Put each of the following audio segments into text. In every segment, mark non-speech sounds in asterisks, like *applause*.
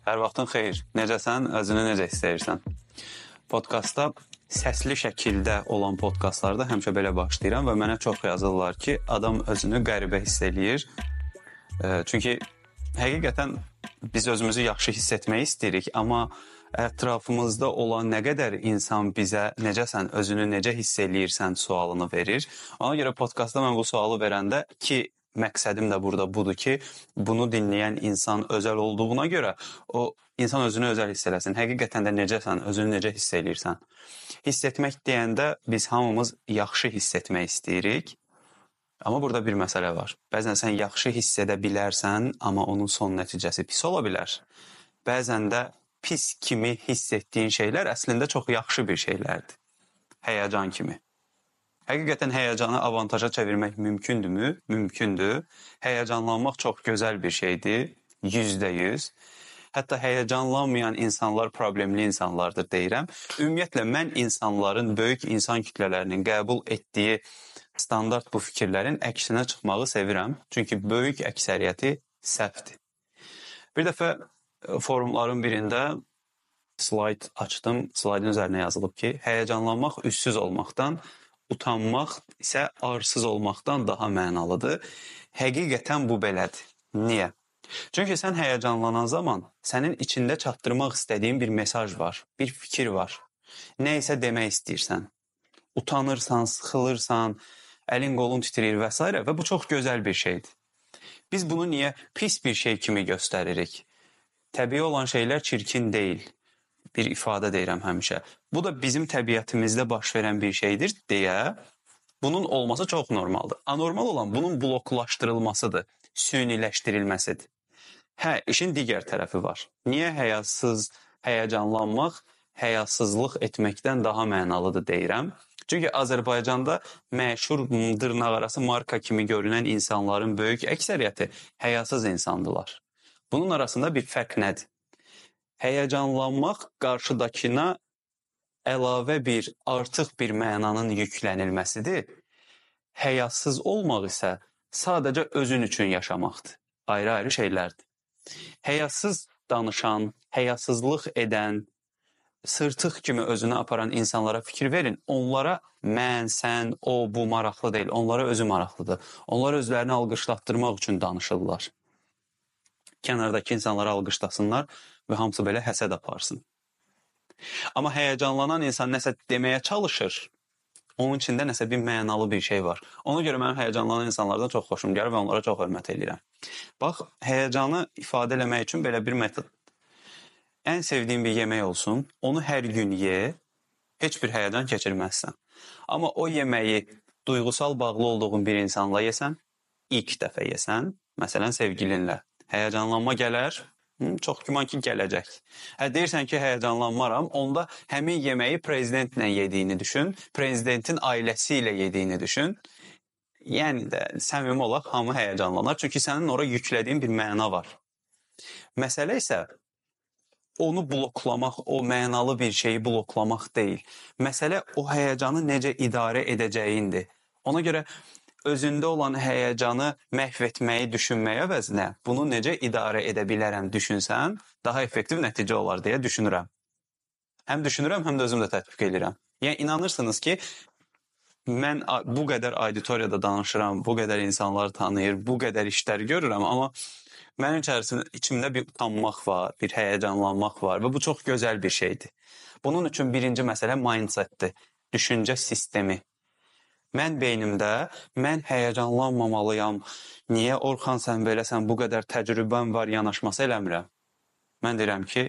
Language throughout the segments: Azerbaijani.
Hər vaxtın xeyir. Necəsən? Özünü necə hiss edirsən? Podkastda səsli şəkildə olan podkastlarda həmişə belə başlayıram və mənə çox yazırlar ki, adam özünü qəribə hiss eləyir. Çünki həqiqətən biz özümüzü yaxşı hiss etmək istəyirik, amma ətrafımızda olan nə qədər insan bizə necəsən, özünü necə hiss eləyirsən sualını verir. Ona görə podkastda mən bu sualı verəndə ki məqsədim də burada budur ki, bunu dinləyən insan özəl olduğuna görə o insan özünü özəl hiss eləsin. Həqiqətən də necəsən, özünü necə hiss eləyirsən? Hiss etmək deyəndə biz hamımız yaxşı hiss etmək istəyirik. Amma burada bir məsələ var. Bəzən sən yaxşı hiss edə bilərsən, amma onun son nəticəsi pis ola bilər. Bəzən də pis kimi hiss etdiyin şeylər əslində çox yaxşı bir şeylərdir. Həyəcan kimi. Həqiqətən həyəcanı avantaja çevirmək mümkündürmü? Mümkündür. Həyəcanlanmaq çox gözəl bir şeydir. 100%. Hətta həyəcanlanmayan insanlar problemli insanlardır deyirəm. Ümumiyyətlə mən insanların, böyük insan kütlələrinin qəbul etdiyi standart bu fikirlərin əksinə çıxmağı sevirəm. Çünki böyük əksəriyyəti səhvdir. Bir dəfə e, forumların birində slayd açdım. Slaydın üzərinə yazılıb ki, həyəcanlanmaq üssüz olmaqdan utanmaq isə arsız olmaqdan daha mənalıdır. Həqiqətən bu belədir. Niyə? Çünki sən həyəcanlanan zaman sənin içində çatdırmaq istədiyin bir mesaj var, bir fikir var. Nə isə demək istəyirsən. Utanırsan, sıxılırsan, əlin qolun titrəyir və s. və bu çox gözəl bir şeydir. Biz bunu niyə pis bir şey kimi göstəririk? Təbii olan şeylər çirkin deyil bir ifadə deyirəm həmişə. Bu da bizim təbiətimizdə baş verən bir şeydir deyə bunun olması çox normaldır. Anormal olan bunun bloklaşdırılmasıdır, süniləşdirilməsidir. Hə, işin digər tərəfi var. Niyə həyasız, həyəcanlanmaq həyasızlıq etməkdən daha mənalıdır deyirəm? Çünki Azərbaycanda məşhur dırnaqarası marka kimi görünən insanların böyük əksəriyyəti həyasız insandılar. Bunun arasında bir fərq nədir? Həyəcanlanmaq qarşıdakına əlavə bir, artıq bir mənanın yüklənilməsidir. Həyasız olmaq isə sadəcə özün üçün yaşamaqdır. Ayrı-ayrı şeylərdir. Həyasız danışan, həyasızlıq edən, sırtıq kimi özünü aparan insanlara fikir verin. Onlara mən, sən, o, bu maraqlı deyil. Onlara özü maraqlıdır. Onlar özlərini alqışlatdırmaq üçün danışırlar. Kənardakı insanları alqışlasınlar və hamısı belə həsəd aparsın. Amma həyəcanlanan insan nəsə deməyə çalışır. Onun içində nəsə bir mənalı bir şey var. Ona görə mənim həyəcanlanan insanlardan çox xoşum gəlir və onlara çox hörmət edirəm. Bax, həyəcanı ifadə eləmək üçün belə bir metod. Ən sevdiyin bir yemək olsun, onu hər gün ye, heç bir həyəcan keçirməzsən. Amma o yeməyi duyğusal bağlı olduğun bir insanla yesən, ilk dəfə yesən, məsələn sevgilinlə, həyəcanlanma gələr, Çox güman ki, gələcək. Hə deyirsən ki, həyəcanlanmaram, onda həmin yeməyi prezidentlə yediyini düşün, prezidentin ailəsi ilə yediyini düşün. Yəni də səmimi olaq hamı həyəcanlanar, çünki sənin ora yüklədiyin bir məna var. Məsələ isə onu bloklamaq, o mənalı bir şeyi bloklamaq deyil. Məsələ o həyəcanı necə idarə edəcəyindir. Ona görə özündə olan həyəcanı məhv etməyi düşünməyə əvəzinə bunu necə idarə edə bilərəm düşünsən, daha effektiv nəticə olar deyə düşünürəm. Həm düşünürəm, həm də özüm də tətbiq edirəm. Yəni inanırsınız ki, mən bu qədər auditoriyada danışıram, bu qədər insanlar tanıyır, bu qədər işlər görürəm, amma mənim içərisində içimdə bir utanmaq var, bir həyəcanlanmaq var və bu çox gözəl bir şeydir. Bunun üçün birinci məsələ mindsetdir, düşüncə sistemi. Mən beynimdə mən həyəcanlanmamalıyam. Niyə Orxan sən beləsən, bu qədər təcrübəm var, yanaşması eləmirəm. Mən deyirəm ki,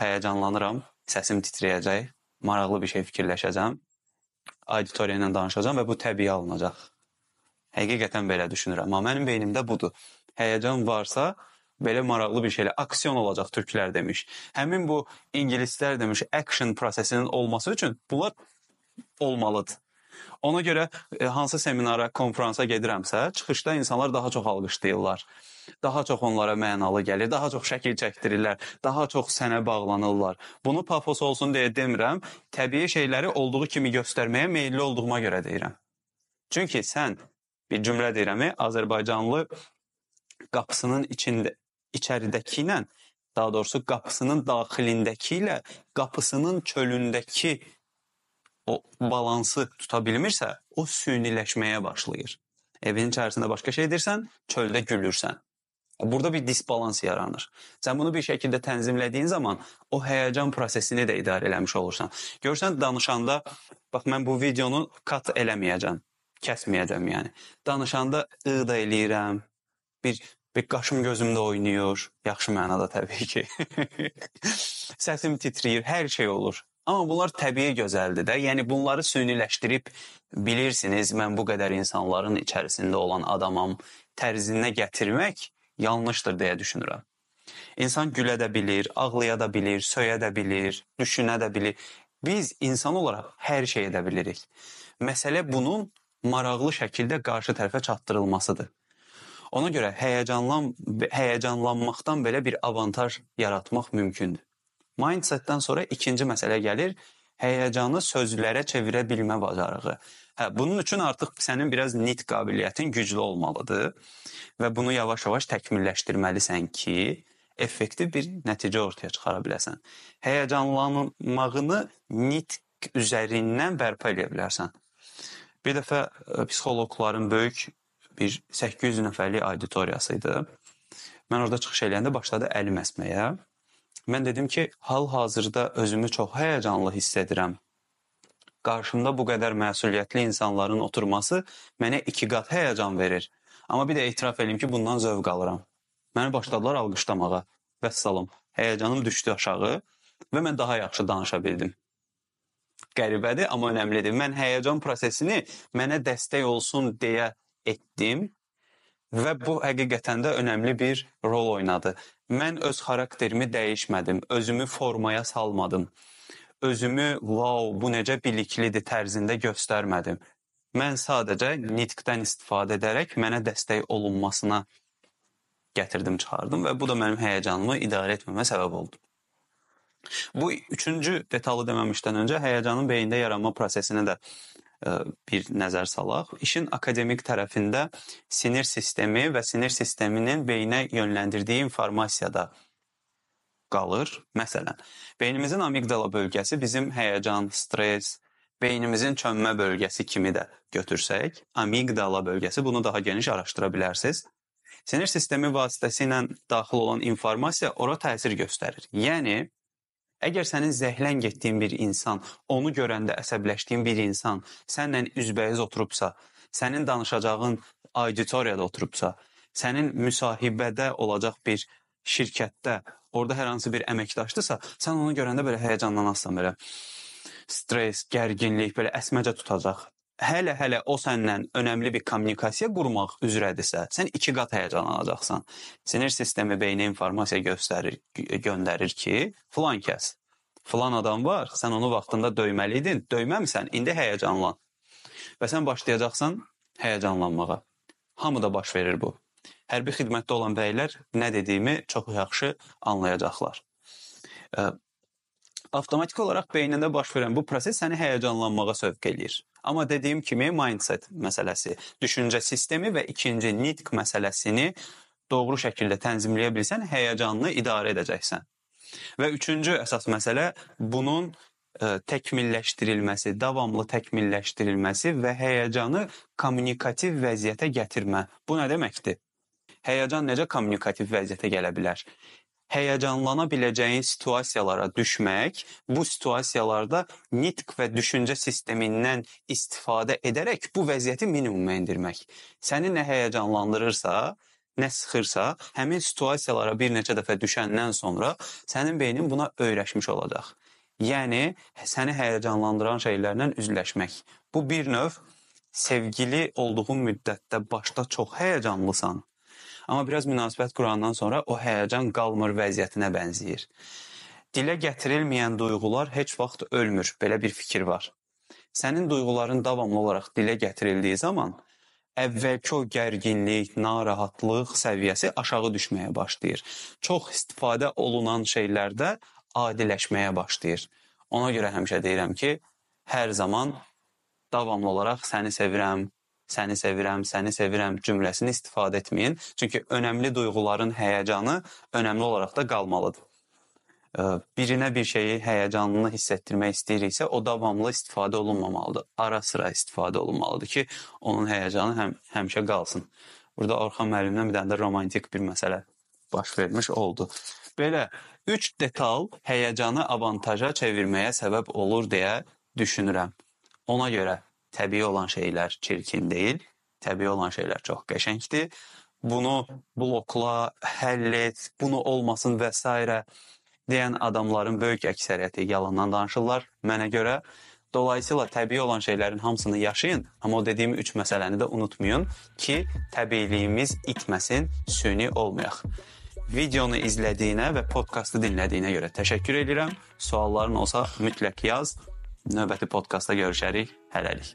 həyəcanlanıram, səsim titrəyəcək, maraqlı bir şey fikirləşəcəm, auditoriya ilə danışacağam və bu təbii alınacaq. Həqiqətən belə düşünürəm. Amma mənim beynimdə budur. Həyəcan varsa, belə maraqlı bir şeylə aksiyon olacaq türklər demiş. Həmin bu ingilislər demiş action prosesinin olması üçün bunlar olmalıdır. Ona görə e, hansı seminara, konfransa gedirəmsə, çıxışda insanlar daha çox alqışlayırlar. Daha çox onlara mənalı gəlir, daha çox şəkil çəkdirirlər, daha çox sənə bağlanırlar. Bunu pafos olsun deyə demirəm, təbii şeyləri olduğu kimi göstərməyə meylli olduğuma görə deyirəm. Çünki sən bir cümlə deyirəm, Azərbaycanlı qapısının içində içəridəki ilə daha doğrusu qapısının daxilindəki ilə qapısının çölündəki o balansı tuta bilmirsə, o süniləşməyə başlayır. Evin içərisində başqa şey edirsən, çöldə gülürsən. Burada bir disbalans yaranır. Sən bunu bir şəkildə tənzimlədiyin zaman o həyəcan prosesini də idarə eləmiş olursan. Görsən danışanda bax mən bu videonu kat eləməyəcəm, kəsməyəcəm yəni. Danışanda ı da eləyirəm. Bir bir qaşım gözümdə oynayır. Yaxşı mənada təbii ki. *laughs* Səsim titrəyir, hər şey olur. Amma bunlar təbii gözəldir də. Yəni bunları süniləşdirib bilirsiniz, mən bu qədər insanların içərisində olan adamam tərzinə gətirmək yanlışdır deyə düşünürəm. İnsan gülə də bilir, ağlaya da bilir, söyə də bilir, düşünə də bilir. Biz insan olaraq hər şey edə bilirik. Məsələ bunun maraqlı şəkildə qarşı tərəfə çatdırılmasıdır. Ona görə həyəcanlan həyəcanlanmaqdan belə bir avantaj yaratmaq mümkündür. Mindsetdən sonra ikinci məsələ gəlir, həyəcanı sözlərə çevirə bilmə bacarığı. Hə, bunun üçün artıq sənin biraz nitq qabiliyyətin güclü olmalıdır və bunu yavaş-yavaş təkmilləşdirməlisən ki, effektiv bir nəticə ortaya çıxara biləsən. Həyəcanlanmağını nitq üzərindən bərpa edə bilərsən. Bir dəfə e, psixoloqların böyük bir 800 nəfərlik auditoriyası idi. Mən orada çıxış eləyəndə başladı əlim əsməyə. Mən dedim ki, hal-hazırda özümü çox həyəcanlı hiss edirəm. Qarşımda bu qədər məsuliyyətli insanların oturması mənə iki qat həyəcan verir. Amma bir də etiraf eləyim ki, bundan zövq alıram. Məni başladılar alqışlamağa. Vəssalam. Həyəcanım düşdü aşağı və mən daha yaxşı danışa bildim. Qəribədir, amma önəmlidir. Mən həyəcan prosesini mənə dəstək olsun deyə etdim və bu həqiqətən də önəmli bir rol oynadı. Mən öz xarakterimi dəyişmədim, özümü formaya salmadım. Özümü, "Vau, bu necə biliklidir" tərzində göstərmədim. Mən sadəcə nitqdən istifadə edərək mənə dəstək olunmasına gətirdim, çıxardım və bu da mənim həyəcanımı idarə etməmə səbəb oldu. Bu üçüncü detallı deməmişdən öncə həyəcanın beyində yaranma prosesinə də bir nəzər salaq. İşin akademik tərəfində sinir sistemi və sinir sisteminin beyinə yönləndirdiyi informasiyada qalır. Məsələn, beynimizin amigdala bölgəsi bizim həyəcan, stres, beynimizin çönmə bölgəsi kimi də götürsək, amigdala bölgəsi bunu daha geniş araşdıra bilərsiniz. Sinir sistemi vasitəsilə daxil olan informasiya ora təsir göstərir. Yəni Əgər sənin zəhlən getdiyin bir insan, onu görəndə əsəbləşdiyin bir insan sənlə üzbəyiz oturubsa, sənin danışacağın auditoriyada oturubsa, sənin müsahibədə olacaq bir şirkətdə, orada hər hansı bir əməkdaşdırsa, sən onu görəndə belə həyəcanlanarsan belə. Stres, gərginlik belə əsməcə tutacaq. Hələ-hələ o səndən önəmli bir kommunikasiya qurmaq üzrədirsə, sən iki qat həyəcanlanacaqsan. Sinir sistemi beynə informasiya göstərir, göndərir ki, filan kəs, filan adam var, sən onu vaxtında döyməli idin, döyməmisən, indi həyəcanlan. Və sən başlayacaqsan həyəcanlanmağa. Hamıda baş verir bu. Hərbi xidmətdə olan bəylər nə dediyimi çox yaxşı anlayacaqlar. Avtomatik olaraq beynində baş verən bu proses səni həyəcanlanmağa sövq eləyir. Amma dediyim kimi mindset məsələsi, düşüncə sistemi və ikinci nitq məsələsini doğru şəkildə tənzimləyə bilsən, həyəcanını idarə edəcəksən. Və üçüncü əsas məsələ bunun ə, e, təkmilləşdirilməsi, davamlı təkmilləşdirilməsi və həyəcanı kommunikativ vəziyyətə gətirmə. Bu nə deməkdir? Həyəcan necə kommunikativ vəziyyətə gələ bilər? Həyəcanlana biləcəyin situasiyalara düşmək, bu situasiyalarda nitq və düşüncə sistemindən istifadə edərək bu vəziyyəti minimuma endirmək. Səni nə həyəcanlandırırsa, nə sıxırsa, həmin situasiyalara bir neçə dəfə düşəndən sonra sənin beynin buna öyrəşmiş olacaq. Yəni səni həyəcanlandıran şeylərlə üzləşmək. Bu bir növ sevgili olduğun müddətdə başda çox həyəcanlısan, Amma biraz münasibət qurandan sonra o həyəcan qalmır vəziyyətinə bənzəyir. Dilə gətirilməyən duyğular heç vaxt ölmür. Belə bir fikir var. Sənin duyğuların davamlı olaraq dilə gətirildiyi zaman əvvəlki o gərginlik, narahatlıq səviyyəsi aşağı düşməyə başlayır. Çox istifadə olunan şeylərdə adiləşməyə başlayır. Ona görə həmişə deyirəm ki, hər zaman davamlı olaraq səni sevirəm, səni sevirəm, səni sevirəm cümləsini istifadə etməyin. Çünki önəmli duyğuların həyəcanı önəmli olaraq da qalmalıdır. Birinə bir şeyi həyəcanını hiss etdirmək istəyiriksə, o davamlı istifadə olunmamalıdır. Ara sıra istifadə olunmalıdır ki, onun həyəcanı həm həmişə qalsın. Burada Orxan müəllimdən bir dənə də romantik bir məsələ baş vermiş oldu. Belə 3 detal həyəcanı avantaja çevirməyə səbəb olur deyə düşünürəm. Ona görə təbii olan şeylər çirkin deyil, təbii olan şeylər çox qəşəngdir. Bunu blokla, həll et, bunu olmasın və s. deyən adamların böyük əksəriyyəti yalandan danışırlar mənə görə. Dolayısıyla təbii olan şeylərin hamısını yaşayın, amma o dediyim üç məsələni də unutmayın ki, təbiiliyimiz itməsin, süni olmayaq. Videonu izlədiyinə və podkastı dinlədiyinə görə təşəkkür edirəm. Sualların olsa mütləq yaz. Növbəti podkastda görüşərik. Hələlik.